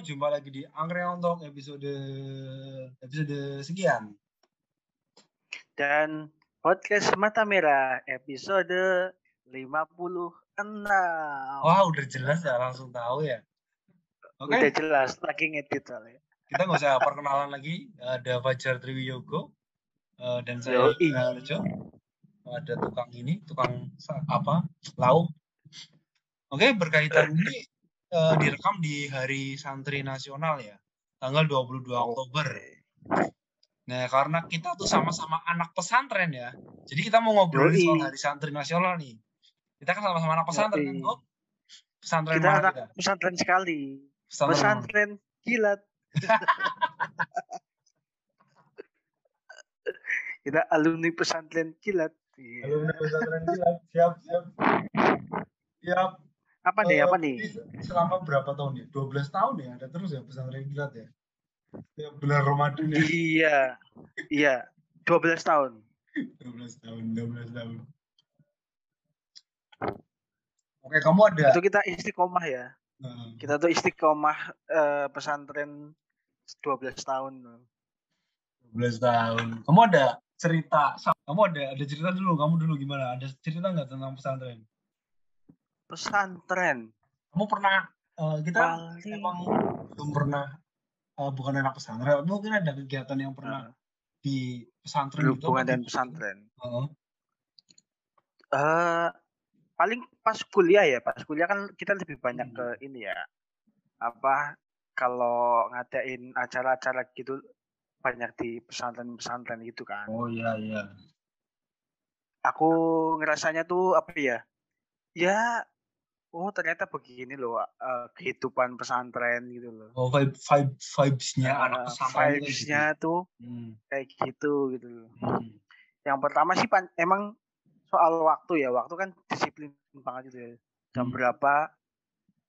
Jumpa lagi di Angkringan Talk episode episode sekian. dan podcast Mata Merah episode 56. Wah, udah jelas ya, langsung tahu ya. Oke, Udah jelas lagi ngedit soalnya. kita nggak usah perkenalan lagi. Ada Fajar Triwiyogo eh, dan saya. Harjo. Ada tukang ini, tukang apa? Lauk. Oke, berkaitan ini eh, direkam di Hari Santri Nasional ya, tanggal 22 Oktober. Nah, karena kita tuh sama-sama anak pesantren ya, jadi kita mau ngobrolin Yoi. soal Hari Santri Nasional nih. Kita kan sama-sama anak pesantren kan? Pesantren Kita anak kita? pesantren sekali. Pesantren? Pesantren kilat. Kita alumni pesantren kilat. Iya. Alumni pesantren kilat. Siap, siap. Siap. Apa nih? Eh, Apa nih? ini Selama berapa tahun ya? 12 tahun ya? Ada terus ya pesantren kilat ya? Ya bulan Ramadan ya? Iya. Iya. 12 tahun. 12 tahun, 12 tahun. Oke, kamu ada Itu kita istiqomah ya. eh, Kita tuh istiqomah eh, pesantren 12 tahun. 12 tahun. Kamu ada cerita, kamu ada ada cerita dulu, kamu dulu gimana? Ada cerita nggak tentang pesantren? Pesantren. Kamu pernah eh, kita Paling emang belum pernah eh, bukan anak pesantren, mungkin ada kegiatan yang pernah eh, di pesantren gitu berhubungan gitu? pesantren. Heeh. eh paling pas kuliah ya, pas kuliah kan kita lebih banyak Hmm. ke ini ya. Apa kalau ngadain acara-acara gitu banyak di pesantren-pesantren gitu kan. Oh iya iya. Aku ngerasanya tuh apa ya? Ya oh ternyata begini loh eh, kehidupan pesantren gitu loh. Oh vibe vibe vibes-nya Eh, anak pesantren kayak gitu. vibes-nya tuh Hmm. kayak gitu gitu loh. Hmm. Yang pertama sih pan- emang soal waktu ya, waktu kan disiplin banget gitu ya. Jam Hmm. berapa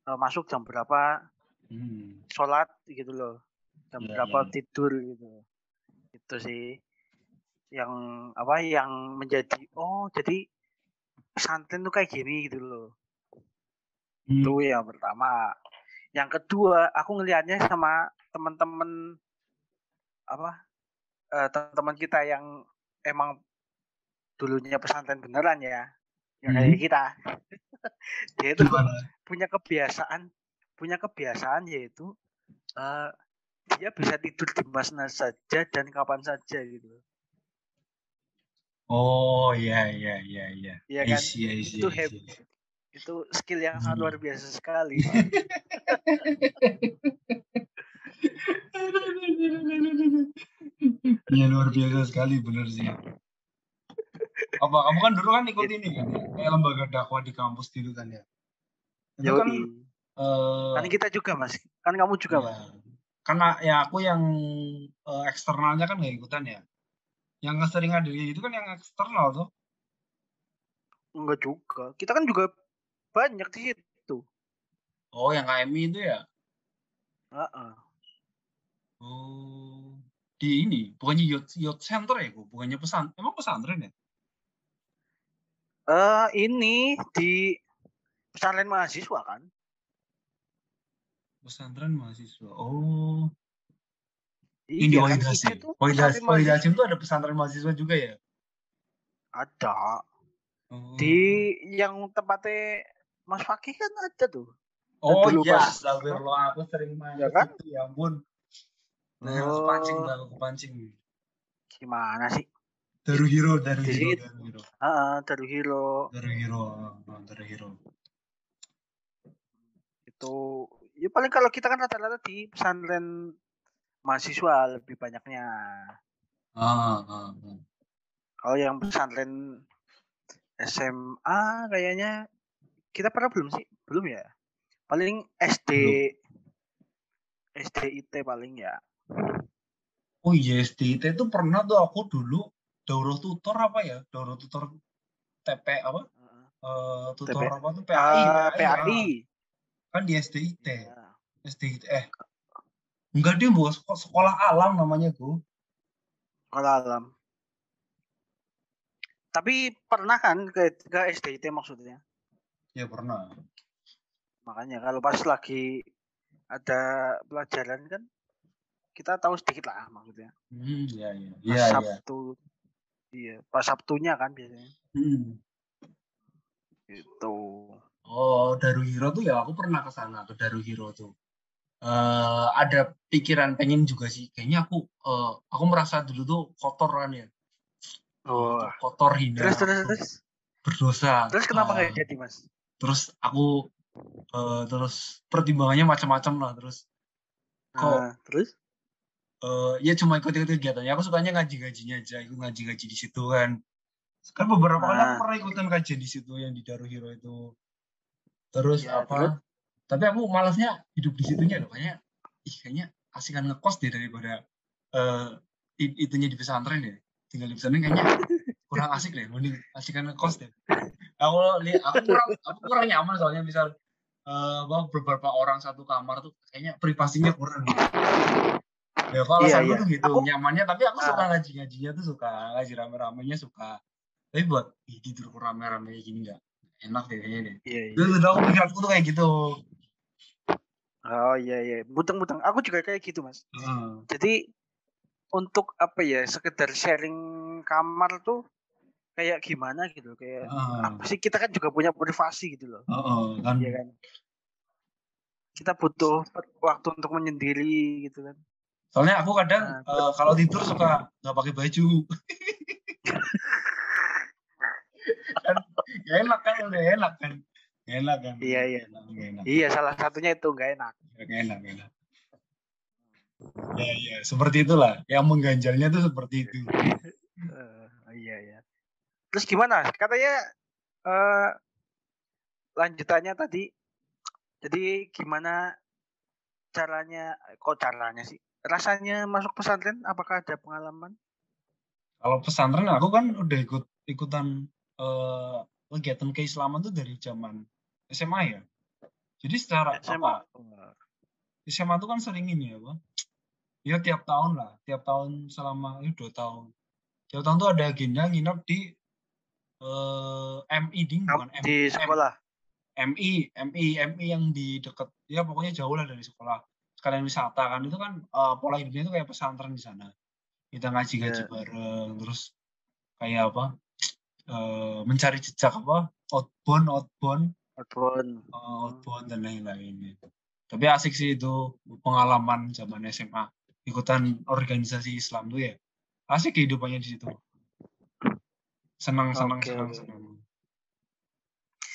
eh, masuk jam berapa Hmm. sholat gitu loh jam Iya, berapa iya. tidur gitu itu sih yang apa yang menjadi oh jadi pesantren tuh kayak gini gitu loh Hmm. itu yang pertama yang kedua aku ngelihatnya sama teman-teman apa eh, teman-teman kita yang emang dulunya pesantren beneran ya yang kayak Hmm. kita dia itu punya kebiasaan punya kebiasaan yaitu eh, dia bisa tidur di mana saja dan kapan saja gitu Oh iya iya iya iya. Iya I kan? Itu I heb- see. Itu skill yang sangat Hmm. luar biasa sekali Iya luar biasa sekali bener sih. Apa kamu kan dulu kan ikut ini kan ya? Kayak lembaga dakwah di kampus gitu kan ya. Itu kan eh kan kita juga mas kan kamu juga ya, mas karena ya aku yang eh, eksternalnya kan nggak ikutan ya. Yang sering ada itu kan yang eksternal tuh. enggak juga kita kan juga banyak di situ Oh, yang KMI itu ya? Heeh. Oh, di ini bukannya youth, youth center ya, Bu? Bukannya pesan, emang pesantren ya? eh ini di pesantren mahasiswa kan Pesantren mahasiswa. Oh, iya ini kan itu Hasim, Wahid mahasiswa. Hasim tuh ada pesantren mahasiswa juga ya? ada Oh. di yang tempatnya Mas Fakih kan ada tuh Oh iya, astagfirullah, aku sering main Ya kan? situ, ya ampun. Nah, Oh. kepancing, aku kepancing. gimana sih Daruhiro, Daruhiro, Di situ. Daruhiro. Heeh, dari hero Daruhiro, oh, Daruhiro. itu ya paling kalau kita kan rata-rata di pesantren mahasiswa lebih banyaknya Ah, ah, ah. kalau yang pesantren SMA kayaknya kita pernah belum sih belum ya paling SD SDIT paling ya. Oh iya SDIT itu pernah tuh aku dulu daurah tutor apa ya? Daurah tutor TP apa? Eh tutor TP. apa tuh PAI, Ah, PAI, ya. Kan di SDIT. Ya. SDIT eh enggak dia buat sekolah, sekolah alam namanya Bu. Kalau alam. Tapi pernah kan ke, ke SDIT maksudnya? Ya pernah. Makanya kalau pas lagi ada pelajaran kan kita tahu sedikit lah maksudnya. Hmm, iya iya. Pas Iya iya. Sabtu. Iya, pas Sabtunya kan biasanya. Hmm. Gitu. Oh, Daruhiro tuh ya aku pernah ke sana ke Daruhiro tuh. eh ada pikiran pengen juga sih. Kayaknya aku eh, aku merasa dulu tuh kotor kan ya. Oh. Kotor hina. Terus terus terus. berdosa. Terus kenapa Eh, nggak jadi mas? Terus aku eh, terus pertimbangannya macam-macam lah terus. Kok Nah, terus? eh, ya cuma ikut-ikut kegiatannya. Aku sukanya ngaji-ngajinya aja. Ikut ngaji-ngaji di situ kan. Kan beberapa Nah. pernah ikutan kajian di situ yang di Daruhiro itu. Terus Ya, apa? terus? tapi aku malasnya hidup di situnya loh. Kayaknya ih kayaknya asikan ngekos deh daripada eh i- itunya di pesantren ya tinggal di pesantren kayaknya kurang asik deh. Mending asikan ngekos deh aku lihat aku kurang aku kurang nyaman soalnya misal eh apa beberapa orang satu kamar tuh kayaknya privasinya kurang ya kalau Iya, iya. tuh gitu Aku- nyamannya tapi aku suka Ah. ngaji ngajinya tuh suka ngaji rame ramenya suka tapi buat ih tidur rame rame kayak gini nggak enak deh kayaknya deh Iya, iya. dulu aku pikiranku tuh kayak gitu Oh iya iya. Muteng-muteng. Aku juga kayak gitu mas. Heeh. Jadi untuk apa ya sekedar sharing kamar tuh kayak gimana gitu kayak Heeh. apa sih kita kan juga punya privasi gitu loh Heeh, kan Iya kan kita butuh waktu untuk menyendiri gitu kan soalnya aku kadang Nah, eh, kalau tidur suka nggak pakai baju kan gak enak kan udah enak kan Gak enak kan Iya, iya. Enak, enak. iya salah satunya itu nggak enak Gak enak, gak enak. Ya, ya, seperti itulah. Yang mengganjalnya tuh seperti itu. Eh, iya iya terus gimana katanya eh lanjutannya tadi jadi gimana caranya kok caranya sih rasanya masuk pesantren apakah ada pengalaman Kalau pesantren aku kan udah ikut ikutan eh, kegiatan keislaman tuh dari zaman SMA ya. Jadi secara SMA apa? SMA tuh kan sering ini ya, Bang. Ya tiap tahun lah, tiap tahun selama ini dua tahun. Tiap tahun tuh ada agenda nginep di eh, MI ding bukan M- di sekolah MI, MI, MI yang di dekat ya pokoknya jauh lah dari sekolah. Sekalian wisata kan itu kan eh, pola hidupnya itu kayak pesantren di sana. Kita ngaji-ngaji Iya. bareng terus kayak apa? eh, mencari jejak apa? Outbound, outbound, Outbound. eh, outbound dan lain-lain. Tapi asik sih itu pengalaman zaman SMA ikutan organisasi Islam tuh ya. Asik kehidupannya di situ. Senang, senang, Oke, senang, senang.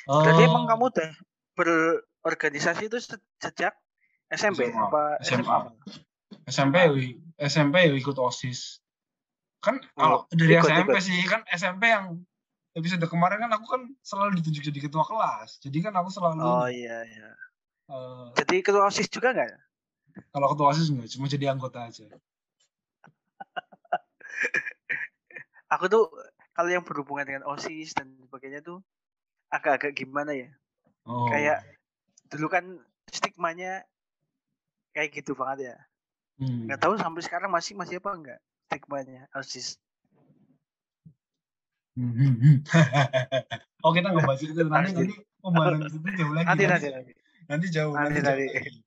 Berarti Eh, emang kamu udah berorganisasi itu se- sejak SMP SMA. apa SMA. SMP wi- SMP ikut OSIS. Kan kalau Oh, dari ikut, SMP ikut. sih kan SMP yang episode kemarin kan aku kan selalu ditunjuk jadi ketua kelas. Jadi kan aku selalu Oh iya iya. eh, Jadi ketua OSIS juga nggak kalau ketua OSIS enggak, cuma jadi anggota aja. Aku tuh kalau yang berhubungan dengan OSIS dan sebagainya tuh agak-agak gimana ya? Oh. Kayak dulu kan stigmanya kayak gitu banget ya. hmm. Tahu sampai sekarang masih masih apa enggak stigmanya OSIS. Hmm, hmm, hmm. oh kita nggak bahas itu nanti nanti pembahasan itu jauh lagi. Nanti nanti, nanti nanti. jauh Nanti, nanti, jauh nanti.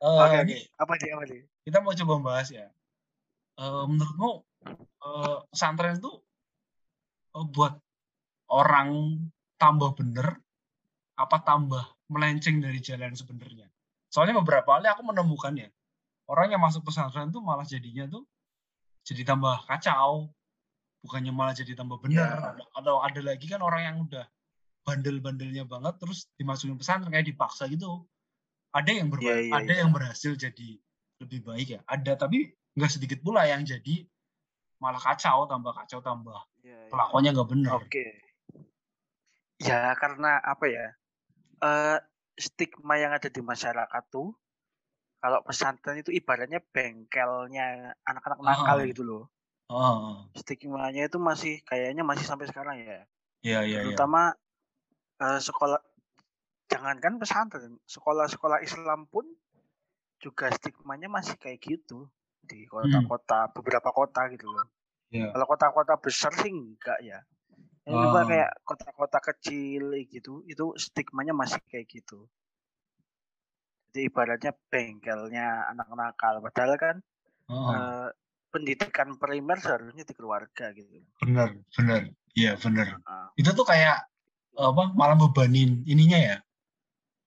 Eh, Oke oke. Apa sih apa sih? kita mau coba bahas ya. Eh, menurutmu eh, pesantren itu buat orang tambah bener apa tambah melenceng dari jalan sebenarnya? Soalnya beberapa kali aku menemukan ya orang yang masuk pesantren tuh malah jadinya tuh jadi tambah kacau, bukannya malah jadi tambah bener. Ya. Atau ada lagi kan orang yang udah bandel-bandelnya banget terus dimasukin pesantren kayak dipaksa gitu. Ada yang Iya, iya, ada iya. yang berhasil jadi lebih baik ya. Ada tapi nggak sedikit pula yang jadi malah kacau, tambah kacau, tambah Iya, iya. kelakuannya nggak bener. Oke. Ya karena apa ya? Eh stigma yang ada di masyarakat tuh kalau pesantren itu ibaratnya bengkelnya anak-anak nakal Ah. gitu loh. Oh, Stigmanya itu masih kayaknya masih sampai sekarang ya. iya iya iya. Terutama eh, sekolah jangankan pesantren, sekolah-sekolah Islam pun juga stigmanya masih kayak gitu di kota-kota beberapa kota gitu loh. Iya. Kalau kota-kota besar sih enggak ya. Yang Oh. cuma kayak kota-kota kecil gitu, itu stigmanya masih kayak gitu. Jadi ibaratnya bengkelnya anak nakal. Padahal kan Oh, eh, pendidikan primer seharusnya di keluarga gitu. bener bener. Iya bener. Ah. Itu tuh kayak apa malah bebanin ininya ya.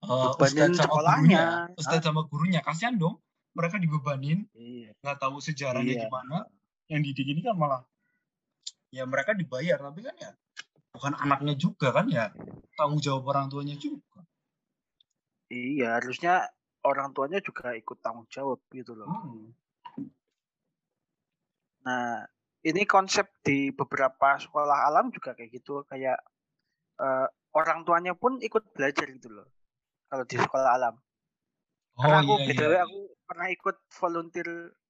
Bebanin ustadz sama sekolahnya. gurunya, ustadz sama gurunya kasihan dong. Mereka dibebanin, Iya. nggak tahu sejarahnya Iya. gimana. Yang didik ini kan malah ya mereka dibayar tapi kan ya bukan anaknya juga kan ya tanggung jawab orang tuanya juga. Iya, harusnya orang tuanya juga ikut tanggung jawab gitu loh. Hmm. Nah, ini konsep di beberapa sekolah alam juga kayak gitu, kayak eh, orang tuanya pun ikut belajar gitu loh. Kalau di sekolah alam. Oh Karena aku iya BTW iya. aku pernah ikut volunteer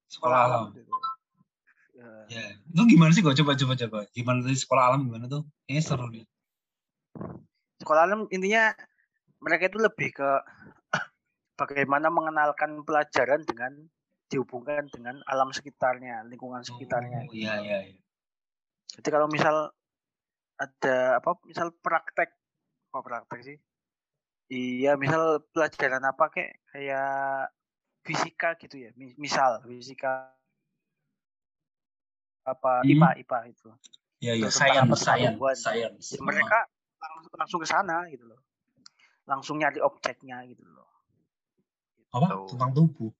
Sekolah alam. gitu. Ya, Ya. Itu gimana sih kok coba coba coba. Gimana tadi sekolah alam gimana tuh? Ini seru nih. Sekolah alam intinya mereka itu lebih ke bagaimana mengenalkan pelajaran dengan dihubungkan dengan alam sekitarnya, lingkungan sekitarnya. Oh, iya iya iya. Jadi kalau misal ada apa misal praktek apa praktek sih? Iya, misal pelajaran apa kayak kayak fisika gitu ya. Mi- Misal fisika apa Hmm. IPA IPA itu. Iya iya. Tentang Science apa, science tumbuhan. science. Ya, mereka langsung, langsung ke sana gitu loh. Langsung nyari objeknya gitu loh. apa? Gitu. Tentang tubuh.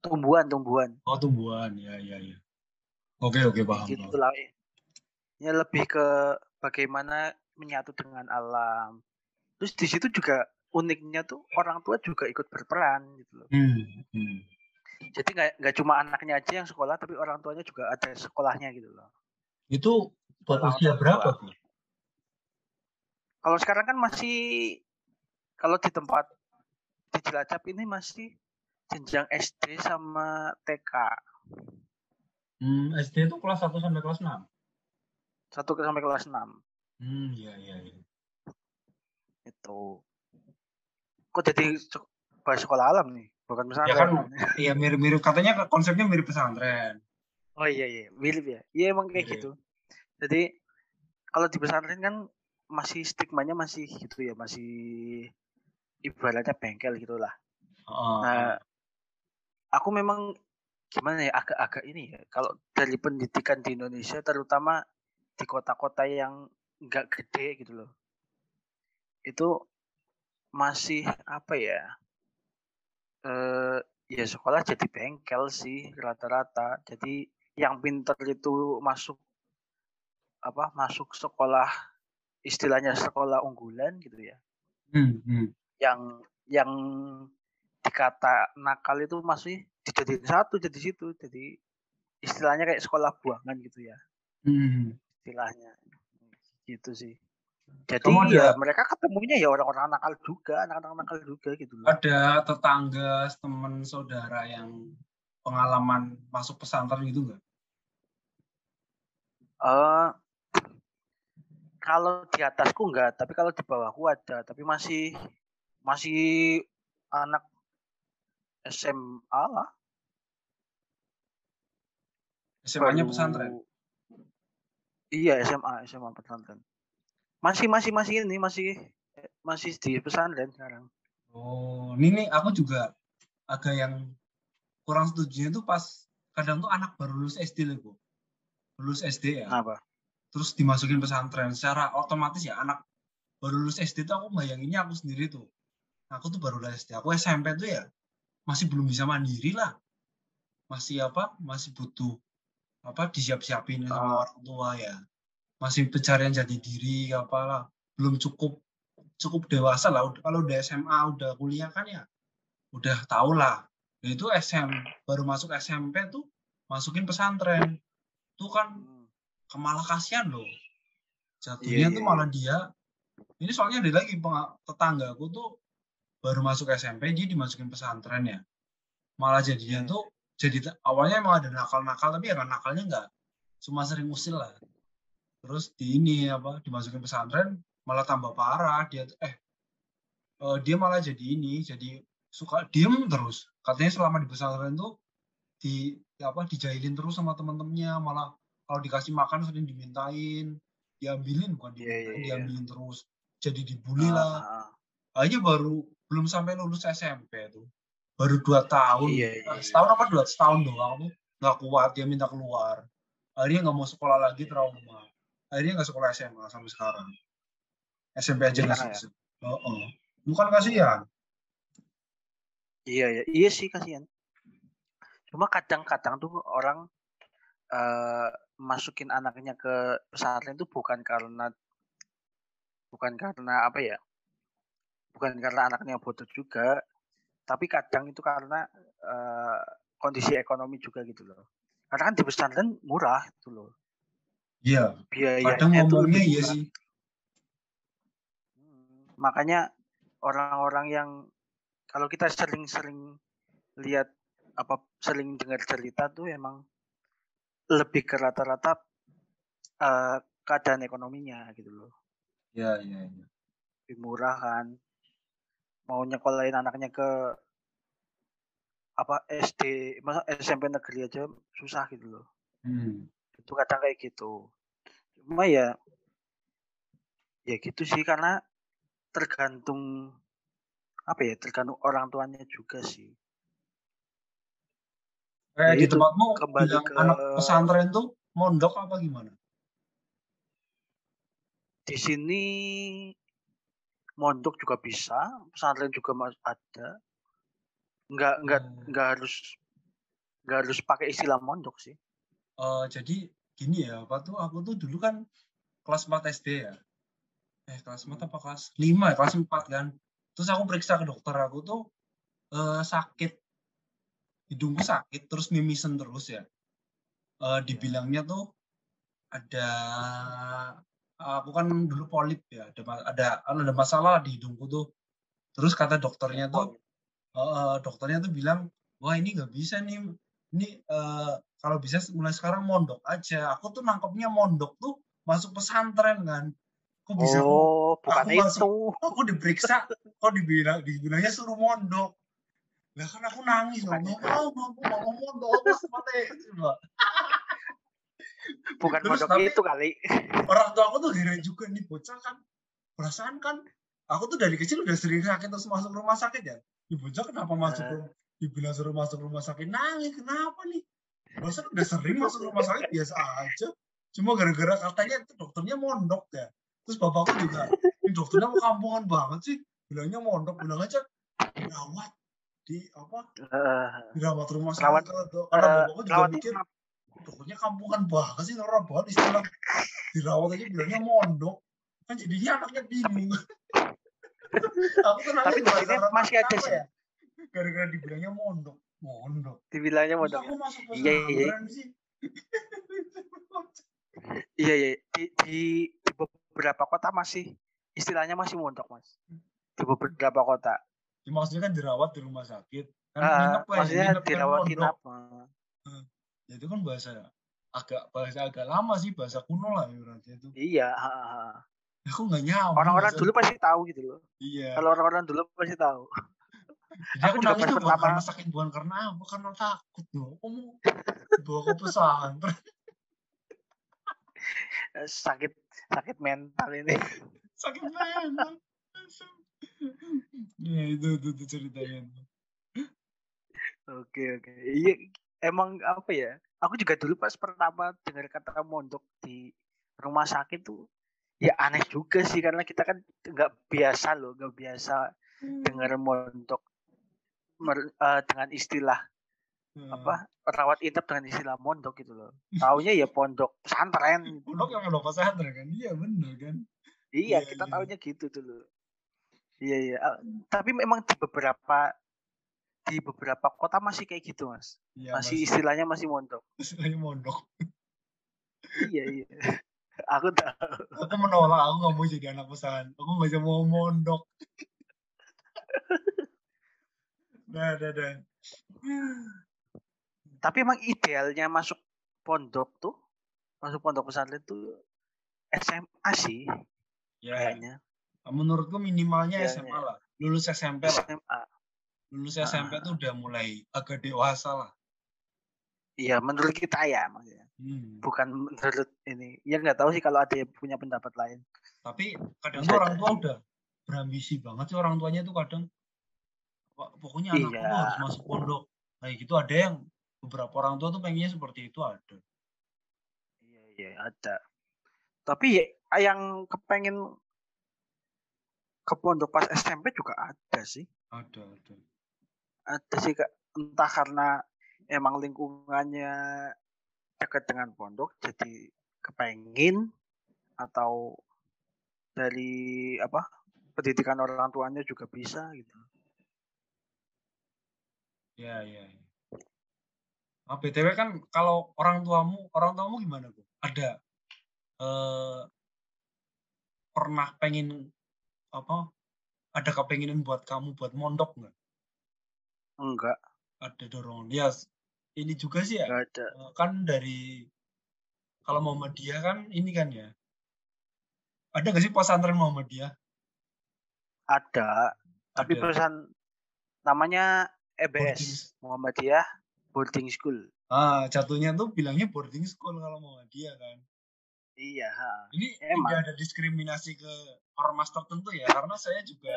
Tumbuhan, tumbuhan. Oh tumbuhan. Iya iya iya. Oke oke paham. gitu lah ya lebih ke bagaimana menyatu dengan alam terus di situ juga uniknya tuh orang tua juga ikut berperan gitu loh Hmm, hmm. Jadi nggak nggak cuma anaknya aja yang sekolah tapi orang tuanya juga ada sekolahnya gitu loh Itu buat usia berapa tuh? kalau sekarang kan masih kalau di tempat di Cilacap ini masih jenjang SD sama TK Hmm, SD itu kelas 1 sampai kelas 6. satu ke sampai kelas 6 Hmm, iya iya iya. itu kok jadi bahas sekolah alam nih bukan Ya kan pesantren iya mirip-mirip katanya konsepnya mirip pesantren. Oh iya iya, mirip ya. Iya emang kayak Mirip. gitu. Jadi kalau di pesantren kan masih stigmanya masih gitu ya, masih ibaratnya bengkel gitulah. Heeh. Nah, aku memang gimana ya agak-agak ini ya. Kalau dari pendidikan di Indonesia terutama di kota-kota yang nggak gede gitu loh. Itu masih apa ya? Eh ya sekolah jadi bengkel sih rata-rata. Jadi yang pinter itu masuk apa? Masuk sekolah istilahnya sekolah unggulan gitu ya. Hmm, hmm. Yang yang dikata nakal itu masih dijadiin satu jadi situ. Jadi istilahnya kayak sekolah buangan gitu ya Hmm. istilahnya gitu sih jadi Kamu ya mereka ketemunya ya orang-orang nakal juga anak-anak nakal juga gitu loh Ada tetangga, teman, saudara yang pengalaman masuk pesantren gitu nggak? eh kalau di atasku enggak tapi kalau di bawahku ada tapi masih masih anak SMA lah SMA-nya pesantren. iya SMA SMA pesantren masih masih masih ini masih masih di pesantren sekarang. Oh, ini nih aku juga agak yang kurang setuju itu pas kadang tuh anak baru lulus SD loh, Bu. Lulus SD ya. apa? Terus dimasukin pesantren. Secara otomatis ya anak baru lulus SD tuh aku bayanginnya aku sendiri tuh. Aku tuh baru lulus SD aku SMP tuh ya masih belum bisa mandiri lah. Masih apa? Masih butuh apa disiap-siapin sama Ah. orang tua ya masih pencarian jati diri apalah. Belum cukup cukup dewasa lah. Kalau udah SMA udah kuliah kan ya udah tau lah. Nah, itu SM baru masuk SMP tuh masukin pesantren. Tuh kan Hmm. malah kasihan loh. Jatuhnya Iya, tuh iya, malah dia ini soalnya ada lagi penga- tetanggaku tuh baru masuk SMP dia dimasukin pesantren ya. Malah jadinya Hmm. tuh jadi awalnya emang ada nakal-nakal tapi ya kan nakalnya nggak cuma sering usil lah terus di ini apa dimasukin pesantren malah tambah parah. Dia eh eh, dia malah jadi ini jadi suka diem terus. Katanya selama di pesantren tuh di apa dijailin terus sama teman-temannya malah kalau dikasih makan sering dimintain diambilin bukan Iya, iya, dimintain iya. diambilin terus. Jadi dibully Ah, lah. ah, ah. akhirnya baru belum sampai lulus SMP tuh. Baru dua tahun. Iya, Eh, iya. setahun apa dua? Setahun doang tuh. Nggak kuat dia minta keluar. Akhirnya nggak mau sekolah lagi trauma akhirnya nggak sekolah SMA sampai sekarang SMP aja Di nggak ya? oh, oh. bukan kasihan Iya, iya, iya sih kasihan. Cuma kadang-kadang tuh orang eh masukin anaknya ke pesantren itu bukan karena bukan karena apa ya? Bukan karena anaknya bodoh juga, tapi kadang itu karena eh, kondisi ekonomi juga gitu loh. Karena kan di pesantren murah itu loh. Iya Biayanya kadang itu ngomongnya iya sih Hmm, Makanya orang-orang yang kalau kita sering-sering lihat apa sering dengar cerita tuh emang lebih ke rata-rata eh, keadaan ekonominya gitu loh. iya iya iya Lebih murah kan. Mau nyekolahin anaknya ke apa SD, masa SMP negeri aja susah gitu loh. Hmm. Itu kadang kayak gitu. Cuma ya ya gitu sih karena tergantung apa ya tergantung orang tuanya juga sih. Kayak Ya di tempatmu kembali bilang ke- anak pesantren tuh mondok apa gimana? Di sini mondok juga bisa pesantren juga ada. Nggak nggak Hmm. nggak harus nggak harus pakai istilah mondok sih. Eh, jadi gini ya, apa tuh aku tuh dulu kan kelas 4 SD ya. Eh kelas 4 apa kelas 5 ya, kelas 4 kan. Terus aku periksa ke dokter aku tuh eh, sakit hidungku sakit terus mimisen terus ya. Eh, dibilangnya tuh ada aku kan dulu polip ya, ada ada ada masalah di hidungku tuh. Terus kata dokternya tuh eh, dokternya tuh bilang, wah ini nggak bisa nih, ini eh, kalau bisa mulai sekarang mondok aja. Aku tuh nangkepnya mondok tuh masuk pesantren kan. Kok bisa aku, oh bukan aku itu masuk- aku diperiksa, kok dibilang dibilangnya suruh mondok. Lah kan aku nangis loh, mau, mau, mau mondok, aku. Coba. bukan Terus mondok tapi- itu kali Orang tua aku tuh heran juga nih bocah kan. Perasaan kan, aku tuh dari kecil udah sering sakit terus masuk rumah sakit ya. Ini bocah kenapa masuk Eh. Dibilang suruh masuk rumah sakit nangis kenapa nih? Perasaan udah sering masuk rumah sakit biasa aja. Cuma gara-gara katanya itu dokternya mondok ya. Terus bapakku juga, ini dokternya mau kampungan banget sih. Bilangnya mondok, bilang aja dirawat di apa Eh, dirawat rumah Rawat- sakit karena, do- karena eh, bapakku juga rawat mikir dokternya kampungan banget sih norak banget istilah dirawat aja bilangnya mondok kan jadinya anaknya bingung aku kan Tapi masih ada sih. ya gara-gara dibilangnya mondok. Mondok. Dibilangnya mondok. aku masuk Iya, iya. pesantren sih. Iya iya di, di, di beberapa kota masih istilahnya masih mondok mas. Di beberapa kota. Ya, maksudnya kan dirawat di rumah sakit. Kan Ah, nginep kan maksudnya nginep kan mondok. inap Ya, itu kan bahasa agak bahasa agak lama sih bahasa kuno lah ibaratnya itu. Iya ha, ha, aku nggak nyambung orang-orang bahasa- dulu pasti tahu gitu loh. Iya. Kalau orang-orang dulu pasti tahu Jadi aku Aku nangis tuh bukan karena sakit, bukan karena apa, karena takut loh. Aku mau dibawa ke pesantren. Eh, sakit sakit mental ini Sakit banget. Ya itu, itu, itu ceritanya. oke oke iya emang apa ya aku juga dulu pas pertama dengar kata mondok di rumah sakit tuh ya aneh juga sih karena kita kan nggak biasa loh nggak biasa dengar mondok mer- eh, dengan istilah apa rawat inap dengan istilah mondok gitu loh taunya ya pondok pesantren Pondok yang ada pesantren kan? Iya bener kan? iya Iya, kita iya. taunya gitu dulu iya iya Ah, tapi memang di beberapa di beberapa kota masih kayak gitu mas Iya masih istilahnya masih mondok istilahnya mondok. iya iya aku tahu Aku menolak, aku nggak mau jadi anak pesantren. Aku nggak mau mondok. Nah, nah, nah. Tapi emang idealnya masuk pondok tuh, masuk pondok pesantren tuh SMA sih Ya, kayaknya. menurutku minimalnya Ya, SMA ya. lah. Lulus SMP lah. SMA. Lulus Ah. SMP tuh udah mulai agak dewasa lah. Iya, menurut kita ya maksudnya. Hmm. Bukan menurut ini. Ya nggak tahu sih kalau ada yang punya pendapat lain. Tapi kadang tuh orang tua udah berambisi banget sih orang tuanya tuh kadang "Wah, pokoknya anakku Iya. harus masuk pondok. Kayak gitu ada yang beberapa orang tua tuh pengennya seperti itu ada. Iya, iya, ada. Tapi ya, yang kepengen ke pondok pas SMP juga ada sih. Ada, ada. Ada sih Kak. entah karena emang lingkungannya dekat dengan pondok jadi kepengin atau dari apa pendidikan orang tuanya juga bisa gitu. Ya, ya. ya. Ah, BTW kan kalau orang tuamu, orang tuamu gimana, Bu? Ada eh pernah pengen apa? Ada kepenginan buat kamu buat mondok nggak? Enggak, Ada dorongan. Ya, ini juga sih ya. enggak ada. eh, Kan dari kalau Muhammadiyah kan ini kan ya. Ada nggak sih pesantren Muhammadiyah? Ada, tapi Ada. perusahaan namanya Boarding EBS Muhammadiyah Boarding School. Ah, jatuhnya tuh bilangnya boarding school kalau Muhammadiyah kan. Iya, ha. Ini Emang. tidak ada diskriminasi ke ormas tertentu ya, karena saya juga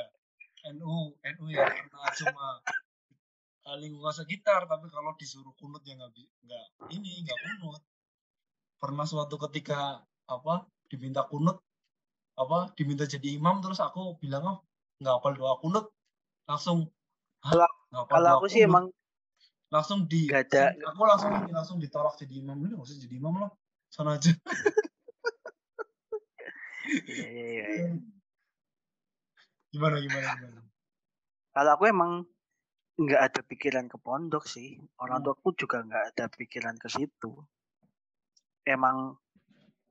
NU, NU ya, karena cuma lingkungan sekitar, tapi kalau disuruh kunut ya nggak nggak ini nggak kunut. Pernah suatu ketika apa diminta kunut, apa diminta jadi imam, terus aku bilang oh nggak hafal doa kunut, langsung "Hah? Kalau- aku sih kunut?" emang langsung di nggak ada aku langsung langsung ditolak jadi imam nggak usah jadi imam loh sana aja iya, iya, iya, iya. gimana gimana gimana Kalau aku emang nggak ada pikiran ke pondok sih. Orang Hmm. tuaku juga nggak ada pikiran ke situ. Emang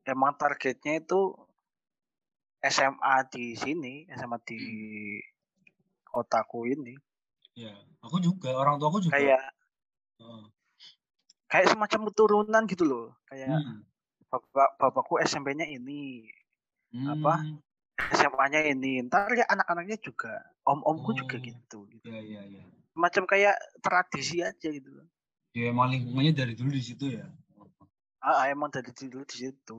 emang targetnya itu SMA di sini, SMA di kotaku ini. Ya aku juga orang tua aku juga Kayak Heeh. kayak semacam keturunan gitu loh. Kayak Hmm. bapak bapakku SMP-nya ini, apa? Hmm. SMA-nya ini. Ntar ya anak-anaknya juga, om-omku juga Oh. gitu. gitu. ya ya ya Macam kayak tradisi aja gitu. loh. ya emang lingkungannya dari dulu di situ ya Ah, emang dari dulu di situ.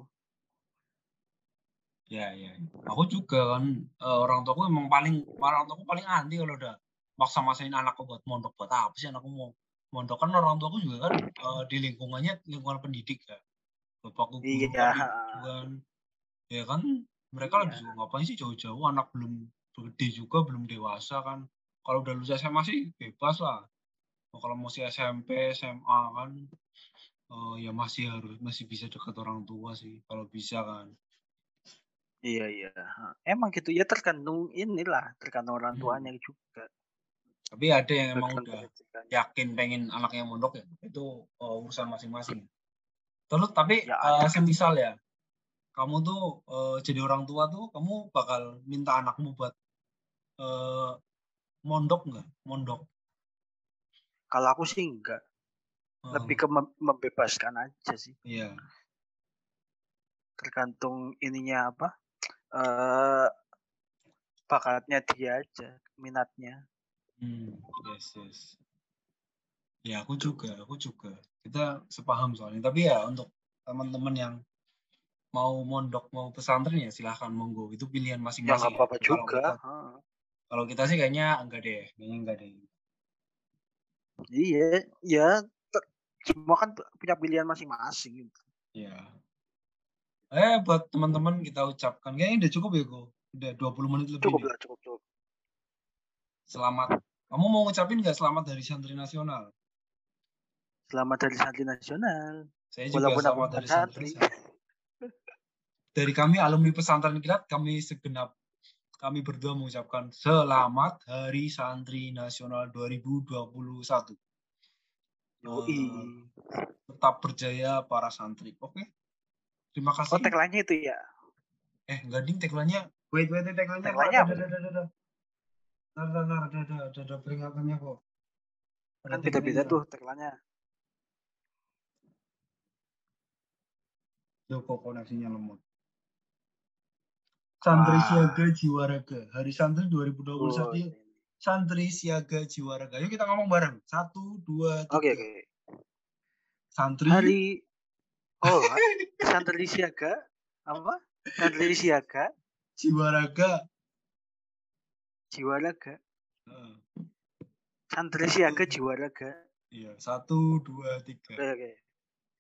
ya ya aku juga kan eh, orang tuaku emang paling orang tuaku paling anti kalau udah maksa-maksain anakku buat mondok buat apa sih? Anakku mau mondok. Kan orang tuaku juga kan eh, di lingkungannya lingkungan pendidik ya. Bapakku guru Iya, kan, ya kan? Mereka Iya. lebih suka ngapain sih? Jauh-jauh. Anak belum gede juga belum dewasa kan. Kalau udah lulus SMA sih bebas lah. Nah, kalau masih SMP SMA kan eh, ya masih harus masih bisa dekat orang tua sih kalau bisa kan. Iya iya. Emang gitu. Ya tergantung inilah, tergantung orang Hmm. tuanya juga. Tapi ada yang emang udah yakin pengen anaknya mondok ya itu uh, urusan masing-masing terus tapi Ya, uh, ada. semisal ya kamu tuh uh, jadi orang tua tuh kamu bakal minta anakmu buat uh, mondok nggak mondok Kalau aku sih enggak, Uh, lebih ke mem- membebaskan aja sih. iya Tergantung ininya apa? Eh bakatnya dia aja, minatnya. Hmm, yes yes ya aku juga aku juga kita sepaham soalnya tapi ya untuk teman-teman yang mau mondok mau pesantren ya silahkan monggo itu pilihan Ya masing-masing nggak apa-apa Kalau juga. kita, ha. kalau kita sih kayaknya enggak deh kayaknya enggak deh Iya, ya semua kan punya pilihan masing-masing. gitu. Ya. Eh buat teman-teman kita ucapkan kayaknya udah cukup ya kok. Udah 20 menit lebih. Cukup lah, cukup cukup. Selamat. Kamu mau ngucapin nggak selamat dari santri nasional? Selamat dari santri nasional. Saya juga Walaupun selamat dari santri. Dari kami alumni pesantren kilat, kami segenap kami berdua mengucapkan selamat Hari Santri Nasional 2021. Yoi. Eh, tetap berjaya para santri. Oke. Terima kasih. Oh, itu ya. Eh, enggak ding tagline-nya. Wait, wait, wait, tagline-nya. Tagline-nya apa? Ada, ada, ada, ada. Ntar, ntar, ntar, ada, ada, ada, ada peringatannya kok. Ada Kan beda-beda tuh tagline-nya. Yo, kok koneksinya lemot. Santri Wah. siaga jiwa raga. Hari santri 2021 Oh, yuk. Santri siaga jiwa raga. Yuk kita ngomong bareng. Satu, dua, tiga. Oke, oke. Santri Hari Oh, santri siaga apa? Santri siaga jiwa raga. Jiwa raga. Heeh. Santri siaga jiwa raga. Iya, satu, dua, tiga. oke.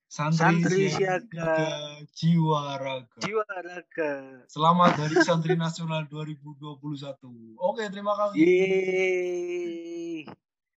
Santri, Santri siaga, siaga. jiwa raga. Jiwa raga. Selamat Hari Santri Nasional 2021. Oke, terima kasih. Yeay.